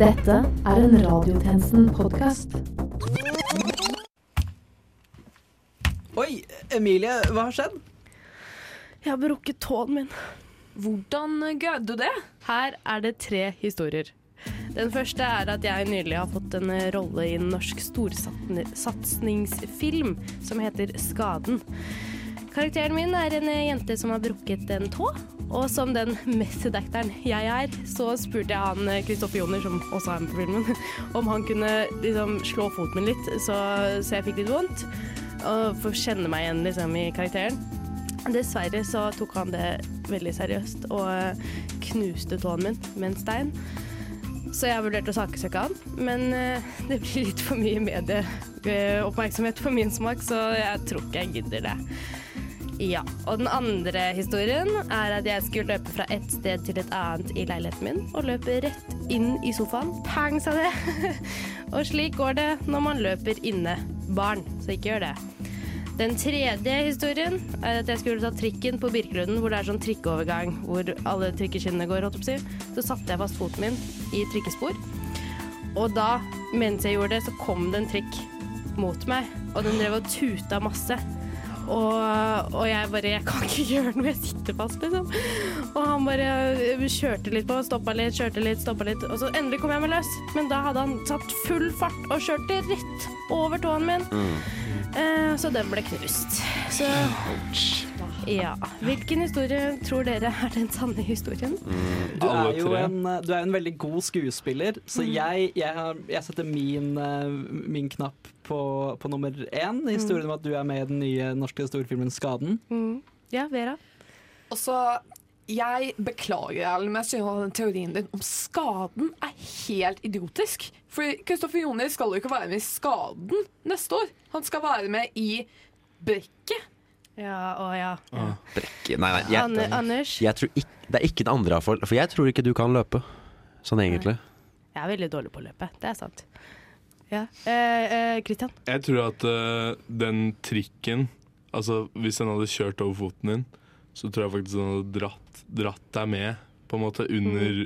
Dette er en Radiotjenesten-podkast. Oi, Emilie, hva har skjedd? Jeg har brukket tåen min. Hvordan greide du det? Her er det tre historier. Den første er at jeg nylig har fått en rolle i en norsk storsatsingsfilm som heter Skaden. Karakteren min er en jente som har brukket en tå. Og som den method-actoren jeg er, så spurte jeg han Kristoffer Joner, som også er med på filmen, om han kunne liksom slå foten min litt, så, så jeg fikk litt vondt. Og få kjenne meg igjen liksom, i karakteren. Dessverre så tok han det veldig seriøst og knuste tåen min med en stein. Så jeg har vurdert å saksøke han, men eh, det blir litt for mye medieoppmerksomhet for min smak, så jeg tror ikke jeg gidder det. Ja, og den andre historien er at jeg skulle løpe fra et sted til et annet i leiligheten min, og løpe rett inn i sofaen. Pang, sa det. og slik går det når man løper inne. Barn, så ikke gjør det. Den tredje historien er at jeg skulle ta trikken på Birkelunden, hvor det er sånn trikkeovergang hvor alle trikkeskinnene går, holdt jeg på å si. Så satte jeg fast foten min i trikkespor. Og da, mens jeg gjorde det, så kom det en trikk mot meg, og den drev og tuta masse. Og, og jeg bare Jeg kan ikke gjøre noe, jeg sitter fast, liksom. Og han bare kjørte litt på, stoppa litt, kjørte litt, stoppa litt. Og så endelig kom jeg meg løs. Men da hadde han tatt full fart og kjørte rett over tåen min. Eh, så den ble knust. Så ja. Hvilken historie tror dere er den sanne historien? Du er jo en, eh, du er en veldig god skuespiller, så jeg, jeg, jeg setter min, eh, min knapp på, på nummer én. Historien om at du er med i den nye norske storfilmen 'Skaden'. Mm. Ja, Vera? Og så Jeg beklager, Erlend, men jeg synes den teorien din om skaden er helt idiotisk. For Kristoffer Joner skal jo ikke være med i Skaden neste år. Han skal være med i Brekket. Ja, å ja. Brekke Nei, nei. Jeg, Anne, Anders? jeg tror ikke, det er ikke det andre for, for jeg tror ikke du kan løpe. Sånn egentlig. Jeg er veldig dårlig på å løpe, det er sant. Ja. Eh, eh, Christian? Jeg tror at eh, den trikken Altså Hvis den hadde kjørt over foten din, så tror jeg faktisk den hadde dratt, dratt deg med på en måte under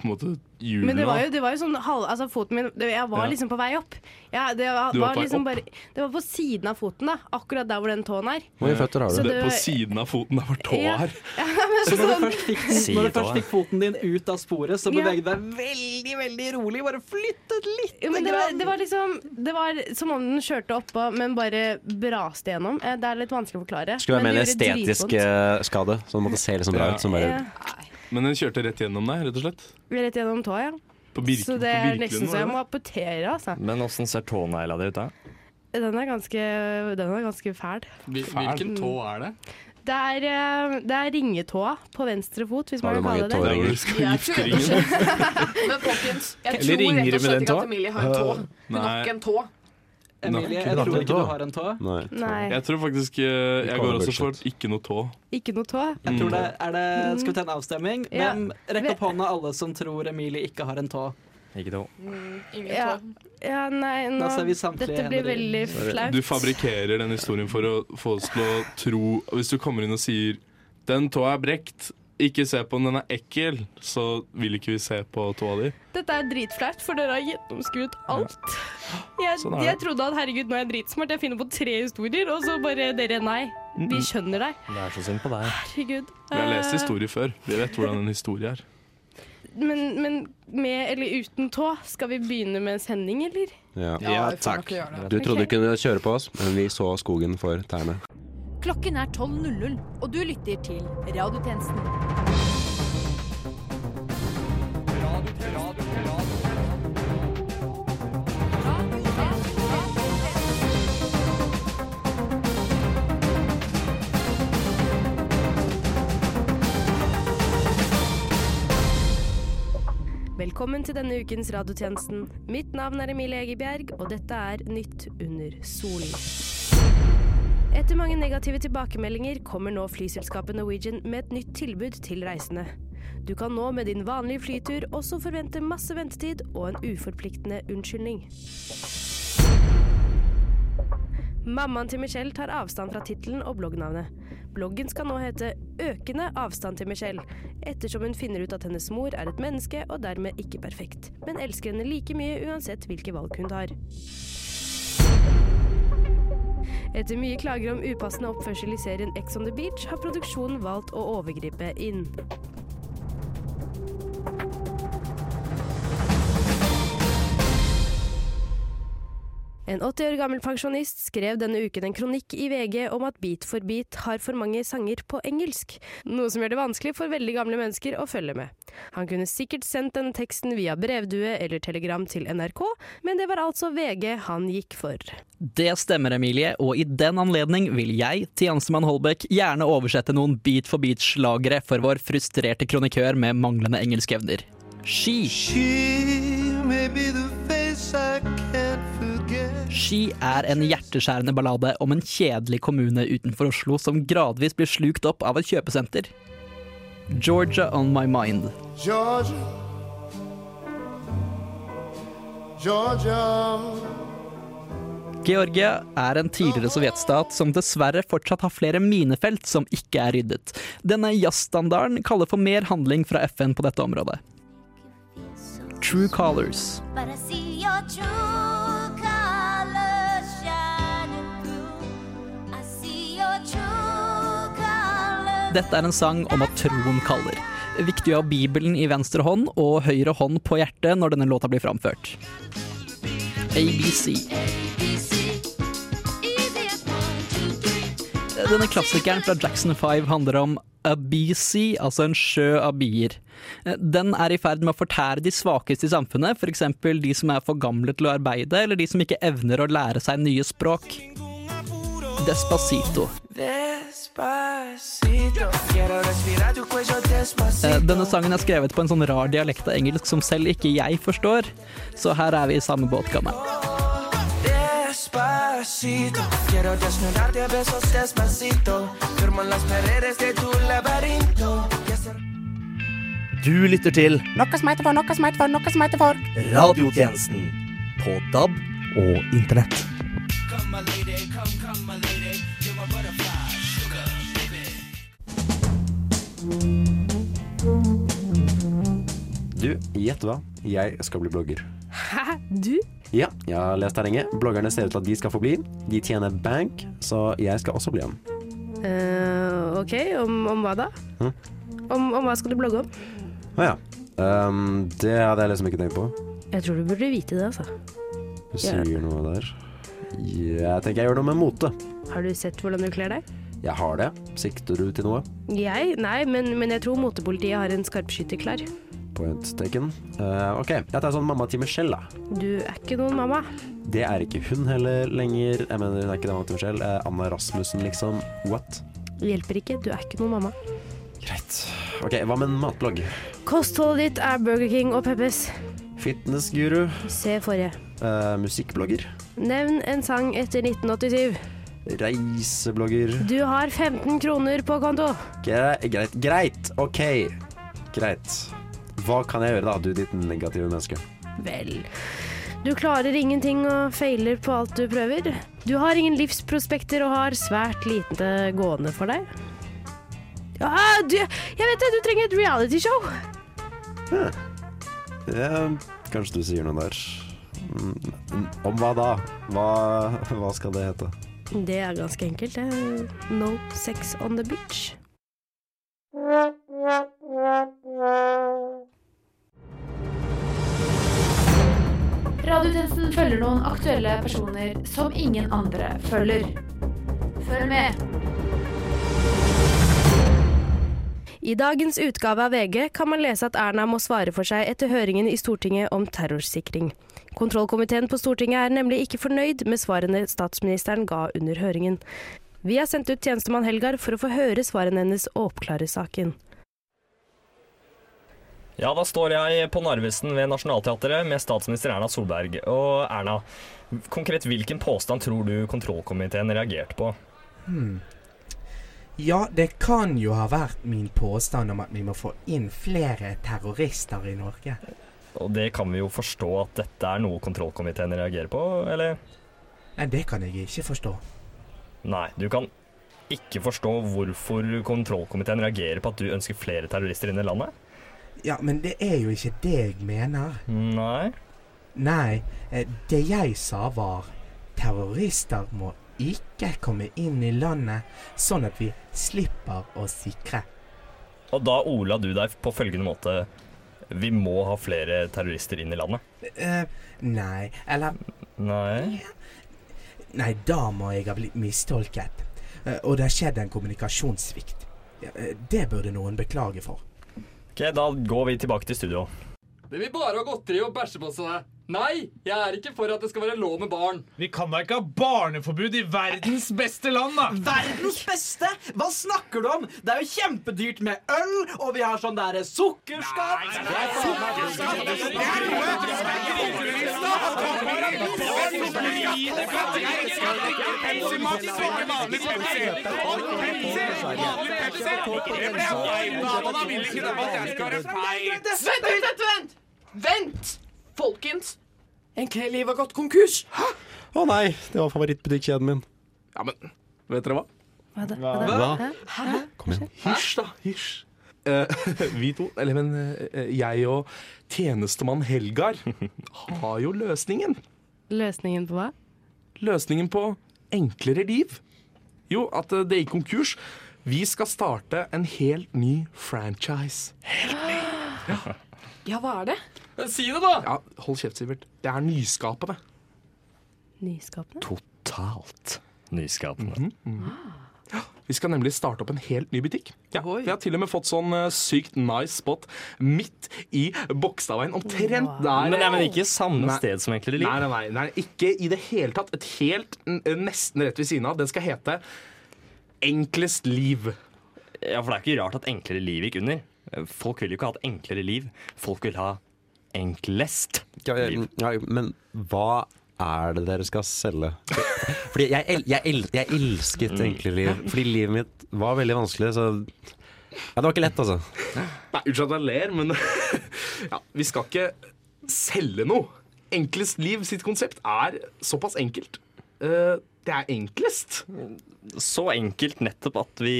på en måte hjulene. Men det var jo, det var jo sånn halv... Altså, foten min det, Jeg var Ja. liksom på vei opp. Ja, det var, var var på liksom opp? bare Det var på siden av foten, da. Akkurat der hvor den tåen er. Hvor mange føtter har du? det- På siden av foten der hvor tåa Ja. er. Så når du først fikk, når du først fikk foten din ut av sporet, så Ja. beveget du deg veldig, veldig rolig. Bare flyttet litt. Ja, men det var, det var liksom Det var som om den kjørte oppå, men bare braste gjennom. Eh, Det er litt vanskelig å forklare. Skulle være med mer en estetisk eh, skade, så den måtte se liksom bra ut. Som bare, Ja, Men den kjørte rett gjennom deg, rett og slett. Rett gjennom tåa, ja. På Birke, Så det er nesten så jeg må amputere, altså. Men åssen ser tånegla di ut da? Den er ganske, den er ganske fæl. Hvil- Hvilken tå er det? Det er, eh, det er ringetåa på venstre fot, hvis man kan kalle det. det. hvor du skal gifte ringen. Men folkens, jeg tror rett og slett ikke at Emilie har en tå. Hun har ikke en tå. Emilie, jeg tror ikke du har en tå. Nei. Nei, Jeg tror faktisk uh, Jeg går også for ikke noe tå. ikke noe tå. Jeg tror det, er det, skal vi ta en avstemning? Ja. Hvem Rekk opp hånda alle som tror Emilie ikke har en tå. Ikke tå. Ingen Ja. Ja, nei, nå, dette blir hender veldig flaut. Du fabrikkerer den historien for å få oss til å tro Hvis du kommer inn og sier 'den tåa er brekt', ikke se på den, den er ekkel, så vil ikke vi se på tåa di. Dette er dritflaut, for dere har gjennomskuet alt. Jeg, Sånn jeg trodde at herregud, nå er jeg dritsmart, jeg finner på tre historier, og så bare dere nei. Vi skjønner deg. Det er så synd på deg. Herregud. Vi har lest historier før. Vi vet hvordan en historie er. Men, men med eller uten tå, skal vi begynne med en sending, eller? Ja. Ja, det. Du trodde okay. du kunne kjøre på oss, men vi så skogen for tærne. Klokken er 12.00, og du lytter til Radiotjenesten. Velkommen til denne ukens radiotjenesten. Mitt navn er Emilie Egebjerg, og dette er Nytt under solen. Etter mange negative tilbakemeldinger kommer nå flyselskapet Norwegian med et nytt tilbud til reisende. Du kan nå med din vanlige flytur også forvente masse ventetid og en uforpliktende unnskyldning. Mammaen til Michelle tar avstand fra tittelen og bloggnavnet. Bloggen skal nå hete 'Økende avstand til Michelle', ettersom hun finner ut at hennes mor er et menneske og dermed ikke perfekt, men elsker henne like mye uansett hvilke valg hun tar. Etter mye klager om upassende oppførsel i serien Ex on the Beach, har produksjonen valgt å overgripe inn. En 80 år gammel pensjonist skrev denne uken en kronikk i VG om at Beat for beat har for mange sanger på engelsk, noe som gjør det vanskelig for veldig gamle mennesker å følge med. Han kunne sikkert sendt denne teksten via brevdue eller telegram til NRK, men det var altså VG han gikk for. Det stemmer, Emilie, og i den anledning vil jeg, tjenestemann Holbæk, gjerne oversette noen Beat for beat-slagere for vår frustrerte kronikør med manglende engelskevner. She. Ski. Ski er en hjerteskjærende ballade om en kjedelig kommune utenfor Oslo som gradvis blir slukt opp av et kjøpesenter. Georgia on my mind. Georgia, Georgia. Georgia er en tidligere sovjetstat som dessverre fortsatt har flere minefelt som ikke er ryddet. Denne jazzstandarden kaller for mer handling fra FN på dette området. True Colors. But I see your true Dette er en sang om at troen kaller. Viktig å ha Bibelen i venstre hånd og høyre hånd på hjertet når denne låta blir framført. ABC. Denne klassikeren fra Jackson 5 handler om ABC, altså en sjø av bier. Den er i ferd med å fortære de svakeste i samfunnet, f.eks. de som er for gamle til å arbeide, eller de som ikke evner å lære seg nye språk. Despacito. Eh, Denne sangen er skrevet på en sånn rar dialekt av engelsk som selv ikke jeg forstår, så her er vi i samme båt, Despacito, quiero desnudarte a besos despacito. Firmo las paredes de tu laberinto. Du lytter til Noe som heter for, noe som heter for, noe som heter for. Radiotjenesten på DAB og internett. Come my lady, come, come my lady. Du, gjett hva? Jeg skal bli blogger. Hæ? Du? Ja, jeg har lest terrenget. Bloggerne ser ut til at de skal få bli. De tjener bank, så jeg skal også bli en. Uh, ok, om, om hva da? Hm? Om, om hva skal du blogge om? Å ja. Um, det hadde jeg liksom ikke tenkt på. Jeg tror du burde vite det, altså. Du Ja. sier noe der. Jeg tenker jeg gjør noe med mote. Har du sett hvordan du kler deg? Jeg har det. Sikter du til noe? Jeg? Nei, men, men jeg tror motepolitiet har en skarpskytter klar. Point taken. Uh, ok, jeg tar sånn mamma til Michelle, da. Du er ikke noen mamma. Det er ikke hun heller lenger. Jeg mener, hun er ikke det mamma til Michelle. Eh, Anna Rasmussen, liksom. What? Det hjelper ikke, du er ikke noen mamma. Greit. Ok, hva med en matblogg? Kostholdet ditt er Burger King og Peppes. Fitnessguru. Se forrige. Uh, musikkblogger. Nevn en sang etter 1987. Reiseblogger. Du har 15 kroner på konto. Gre greit. Greit. Ok. Greit. Hva kan jeg gjøre, da, du ditt negative menneske? Vel, du klarer ingenting og feiler på alt du prøver. Du har ingen livsprospekter og har svært lite gående for deg. Ja, du, jeg vet det, du trenger et realityshow. Ja, kanskje du sier noe der. Mm, Om hva da? Hva, hva skal det hete? Det er ganske enkelt. det. No sex on the beach. Radiotjenesten følger noen aktuelle personer som ingen andre følger. Følg med. I dagens utgave av VG kan man lese at Erna må svare for seg etter høringen i Stortinget om terrorsikring. Kontrollkomiteen på Stortinget er nemlig ikke fornøyd med svarene statsministeren ga under høringen. Vi har sendt ut tjenestemann Helgar for å få høre svarene hennes og oppklare saken. Ja, da står jeg på Narvesen ved Nationaltheatret med statsminister Erna Solberg. Og Erna, konkret hvilken påstand tror du kontrollkomiteen reagerte på? Hmm. Ja, det kan jo ha vært min påstand om at vi må få inn flere terrorister i Norge. Og det kan vi jo forstå at dette er noe kontrollkomiteen reagerer på, eller? Nei, det kan jeg ikke forstå. Nei, du kan ikke forstå hvorfor kontrollkomiteen reagerer på at du ønsker flere terrorister inn i landet? Ja, men det er jo ikke det jeg mener. Nei. Nei, eh, det jeg sa var terrorister må ikke komme inn i landet, sånn at vi slipper å sikre. Og da ola du deg på følgende måte Vi må ha flere terrorister inn i landet. Uh, nei, eller Nei. Nei, da må jeg ha blitt mistolket. Uh, og det har skjedd en kommunikasjonssvikt. Eh, det burde noen beklage for. Ok, Da går vi tilbake til studio. Det vil bare ha godteri og bæsje på seg. Nei, jeg er ikke for at det skal være lov med barn. Vi kan da ikke ha barneforbud i verdens beste land, da! Verdens beste? Hva snakker du om? Det er jo kjempedyrt med øl, og vi har sånn derre sukkerskatt. Vent, vent, vent! Vent! Folkens! Enkle liv har gått konkurs. Hæ? Å nei, det var favorittbutikkjeden min. Ja, men vet dere hva? Hva da? Hva? Hæ? Kom igjen. Hysj, da. Hysj. Uh, vi to, eller men uh, jeg og tjenestemann Helgar har jo løsningen. Løsningen på hva? Løsningen på enklere liv. Jo, at eh, det gikk konkurs. Vi skal starte en helt ny franchise. Helt ny! Ja, hva er det? Si det, da! Ja, Hold kjeft, Sivert. Det er nyskapende. Nyskapende? Totalt nyskapende. Ja, Vi skal nemlig starte opp en helt ny butikk. Ja, Vi har til og med fått sånn uh, sykt nice spot midt i Bogstadveien. Omtrent der Men, nei, men ikke samme Nei. sted som Enklere liv. Nei, nei, nei, nei, ikke i det hele tatt. Et helt n- nesten rett ved siden av. Den skal hete Enklest liv. Ja, for det er ikke rart at enklere liv gikk under. Folk vil jo ikke ha et enklere liv. Folk vil ha enklest Ja, ja, men hva er det dere skal selge? Fordi jeg, el jeg, el jeg elsket Mm. enkle liv. Fordi livet mitt var veldig vanskelig, så ja, Det var ikke lett, altså. Nei, Unnskyld at jeg ler, men ja, vi skal ikke selge noe. Enklest liv sitt konsept er såpass enkelt. Eh, det er enklest. Så enkelt nettopp at vi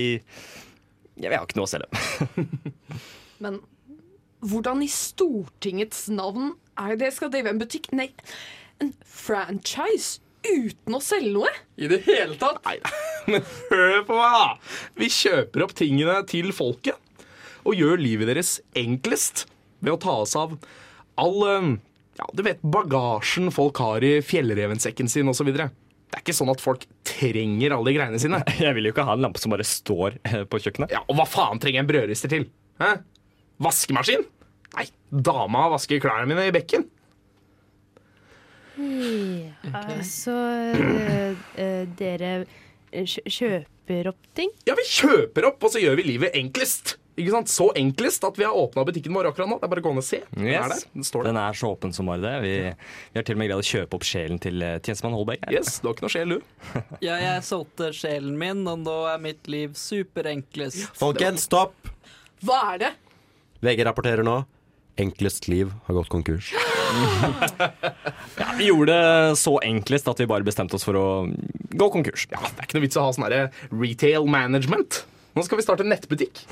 ja, Vi har ikke noe å selge. Men hvordan i Stortingets navn er det dere skal drive en butikk? Nei, en franchise uten å selge noe? I det hele tatt? Nei, men hør på meg, da! Vi kjøper opp tingene til folket og gjør livet deres enklest ved å ta oss av all eh, ja, du vet, bagasjen folk har i fjellrevensekken sin osv. Det er ikke sånn at folk trenger alle de greiene sine. Jeg vil jo ikke ha en lampe som bare står eh, på kjøkkenet. Ja, Og hva faen trenger jeg en brødrister til? Hæ? Vaskemaskin? Nei, dama vasker klærne mine i bekken. Ja, så øh, øh, dere kjøper opp ting? Ja, vi kjøper opp, og så gjør vi livet enklest. Ikke sant? Så enklest at vi har åpna butikken vår akkurat nå. Det er bare å gå ned og se. Den er der. Den står der. Den er så åpen som bare det. Vi, vi har til og med greid å kjøpe opp sjelen til eh, tjenestemann Holberg. her. Yes, du har ikke noe sjel, du. Ja, jeg solgte sjelen min, og nå er mitt liv superenklest. Folkens, stopp! Hva er det? VG rapporterer nå. Enklest liv har gått konkurs. Ja, vi gjorde det så enklest at vi bare bestemte oss for å gå konkurs. Ja, Det er ikke noe vits å ha sånn retail management. Nå skal vi starte en nettbutikk.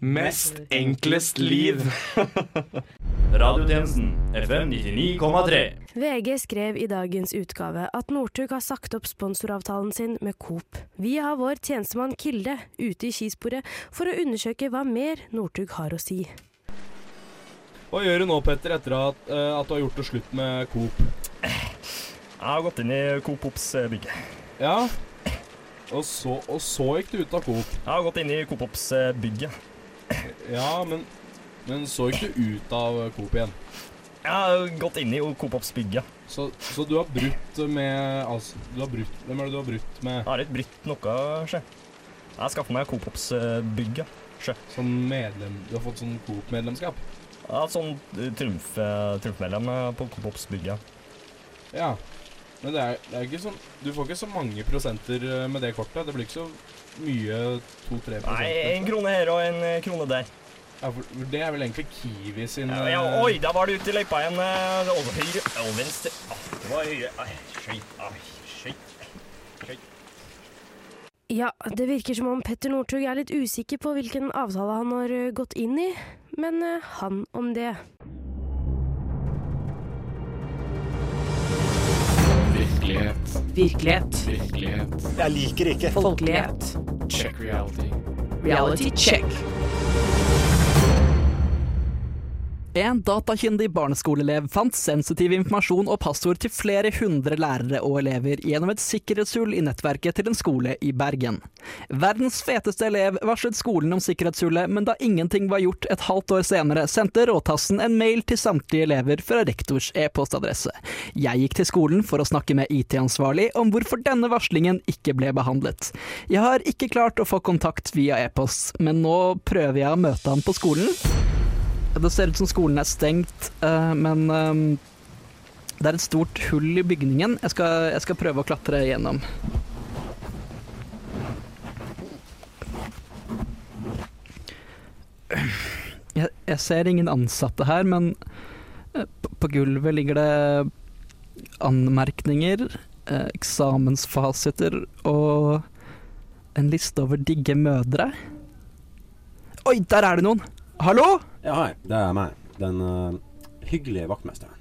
Mest enklest liv. Radiotjenesten FM 99,3. VG skrev i dagens utgave at Northug har sagt opp sponsoravtalen sin med Coop. Vi har vår tjenestemann Kilde ute i skisporet for å undersøke hva mer Northug har å si. Hva gjør du nå, Petter, etter at, eh, at du har gjort det slutt med Coop? Jeg har gått inn i Coop Ops bygget. bygge. Ja, og så, og så gikk du ut av Coop. Jeg har gått inn i Coop Ops eh, bygget. Ja, men, men så ikke ut av Coop igjen. Jeg har gått inn i Coop Ops bygget. Så, så du har brutt med altså, du har brutt, Hvem er det du har brutt med? Jeg har ikke brutt noe, sjø. Jeg skaffa meg Coop Ops eh, bygget. Sjø. Som medlem Du har fått sånn Coop-medlemskap? Ja, sånn eh, trumf, trumfmedlem eh, på Coop Ops bygget. Ja. Men det er, det er ikke sånn Du får ikke så mange prosenter med det kortet. Det blir ikke så mye 2-3% Nei, en krone her og en krone der. Ja, for det er vel egentlig Kiwi sin Ja, ja, eh, oi, der var det ute i løypa igjen. eh, Over høyre og venstre. Ah, det var høyre. Ai, skøyt. Ai, skøyt. Skøyt. Ja, det virker som om Petter Northug er litt usikker på hvilken avtale han har eh, gått inn i, men han om det. Virkelighet. Virkelighet. Virkelighet. Jeg liker ikke. Folkelighet. Check reality. Reality check. En datakyndig barneskoleelev fant sensitiv informasjon og passord til flere hundre lærere og elever gjennom et sikkerhetshull i nettverket til en skole i Bergen. Verdens feteste elev varslet skolen om sikkerhetshullet, men da ingenting var gjort et halvt år senere, sendte Råtassen en mail til samtlige elever fra rektors e-postadresse. Jeg gikk til skolen for å snakke med IT-ansvarlig om hvorfor denne varslingen ikke ble behandlet. Jeg har ikke klart å få kontakt via e-post, men nå prøver jeg å møte ham på skolen. Det ser ut som skolen er stengt, eh, men eh, det er et stort hull i bygningen. Jeg skal, jeg skal prøve å klatre igjennom. Jeg, jeg ser ingen ansatte her, men eh, på, på gulvet ligger det anmerkninger, eh, eksamensfasiter og en liste over digge mødre. Oi, der er det noen! Hallo? Ja, hei. Det er meg. Den uh, hyggelige vaktmesteren.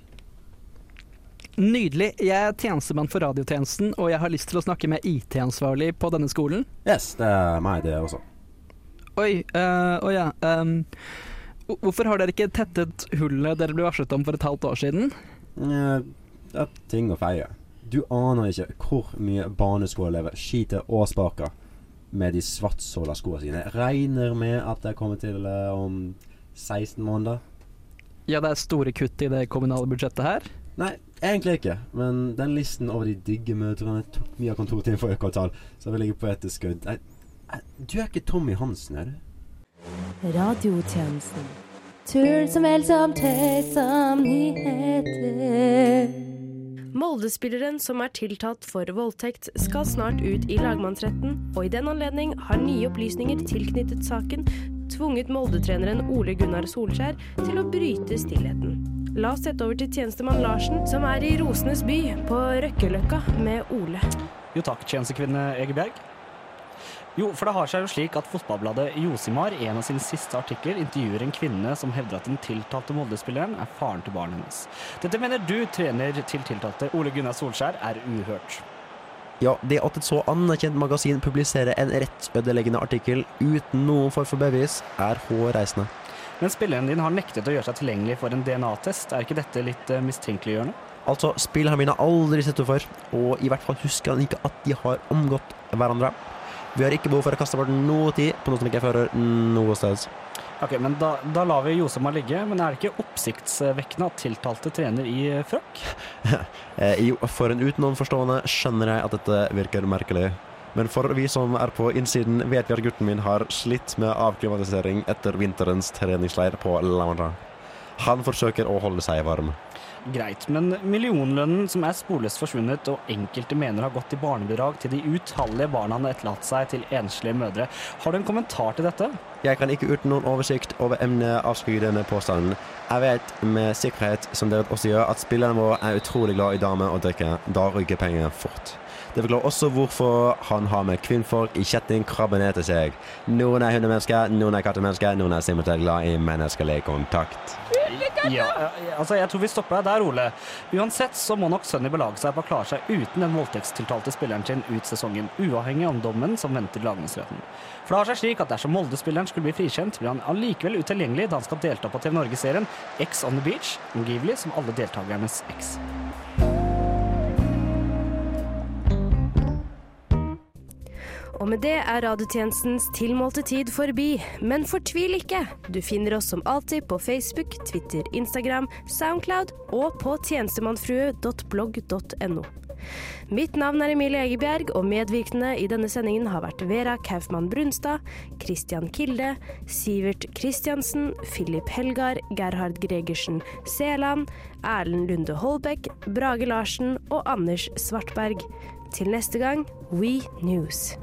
Nydelig. Jeg er tjenestemann for radiotjenesten, og jeg har lyst til å snakke med IT-ansvarlig på denne skolen. Yes, det er meg, det også. Oi, Å uh, oh ja. Um, hvorfor har dere ikke tettet hullet dere ble varslet om for et halvt år siden? Eh, Det er ting å feie. Du aner ikke hvor mye barneskoleelever skiter og sparker med de svartsåla skoene sine. Regner med at det kommer til uh, om 16 måneder. Ja, det er store kutt i det kommunale budsjettet her. Nei, egentlig ikke. Men den listen over de digge mødrene tok mye av kontortiden for økotall, så jeg vil ligge på etterskudd. Du er ikke Tommy Hansen, er du? Radiotjenesten. Tull som helst om tøys som nyheter. Molde-spilleren som er tiltalt for voldtekt, skal snart ut i lagmannsretten, og i den anledning har nye opplysninger tilknyttet saken tvunget Molde-treneren Ole Gunnar Solskjær til å bryte stillheten. La oss sette over til tjenestemann Larsen, som er i rosenes by, på Røkkeløkka, med Ole. Jo takk, tjenestekvinne Egeberg. Jo, for det har seg jo slik at fotballbladet Josimar i en av sine siste artikler intervjuer en kvinne som hevder at den tiltalte Molde-spilleren er faren til barnet hennes. Dette mener du, trener til tiltalte Ole Gunnar Solskjær, er uhørt. Ja, det at et så anerkjent magasin publiserer en rettsødeleggende artikkel uten noen form for bevis, er hårreisende. Men spilleren din har nektet å gjøre seg tilgjengelig for en DNA-test. Er ikke dette litt eh, mistenkeliggjørende? Altså, spillene mine har aldri sett henne før, og i hvert fall husker han ikke at de har omgått hverandre. Vi har ikke behov for å kaste bort noe tid på noe som ikke fører noe sted. Ok, men da, da lar vi Josema ligge, men er det ikke oppsiktsvekkende at tiltalte trener i eh, frakk? Eh, jo, for en utenomforstående skjønner jeg at dette virker merkelig. Men for vi som er på innsiden, vet vi at gutten min har slitt med avklimatisering etter vinterens treningsleir på La Han forsøker å holde seg varm. Greit, men millionlønnen som er sporløst forsvunnet og enkelte mener har gått i barnebidrag til de utallige barna han har etterlatt seg til enslige mødre, har du en kommentar til dette? Jeg kan ikke uten noen oversikt over emnet avskrive denne påstanden. Jeg vet med sikkerhet, som dere også gjør, at spillerne våre er utrolig glad i damer og drikke. Da ryker penger fort. Det forklarer også hvorfor han har med kvinnfolk i kjetting krabber ned til seg. Noen er hundemennesker, noen er kattemennesker, noen er simpelthen glad i menneskelig kontakt. Ja, eh, altså jeg tror vi stopper deg der, Ole. Uansett så må nok Sunny belage seg på å klare seg uten den voldtektstiltalte spilleren sin ut sesongen, uavhengig av dommen som venter lagmannsretten. For det har seg slik at dersom Molde-spilleren skulle bli frikjent, blir han allikevel utilgjengelig da han skal delta på TV Norge-serien X on the Beach, angivelig som alle deltakernes eks. Og med det er radiotjenestens tilmålte tid forbi. Men fortvil ikke! Du finner oss som alltid på Facebook, Twitter, Instagram, Soundcloud og på tjenestemannfrue.blogg.no. Mitt navn er Emilie Egebjerg, og medvirkende i denne sendingen har vært Vera Kaufmann Brunstad, Christian Kilde, Sivert Christiansen, Philip Helgar, Gerhard Gregersen Seland, Erlend Lunde Holbæk, Brage Larsen og Anders Svartberg. Til neste gang, We News.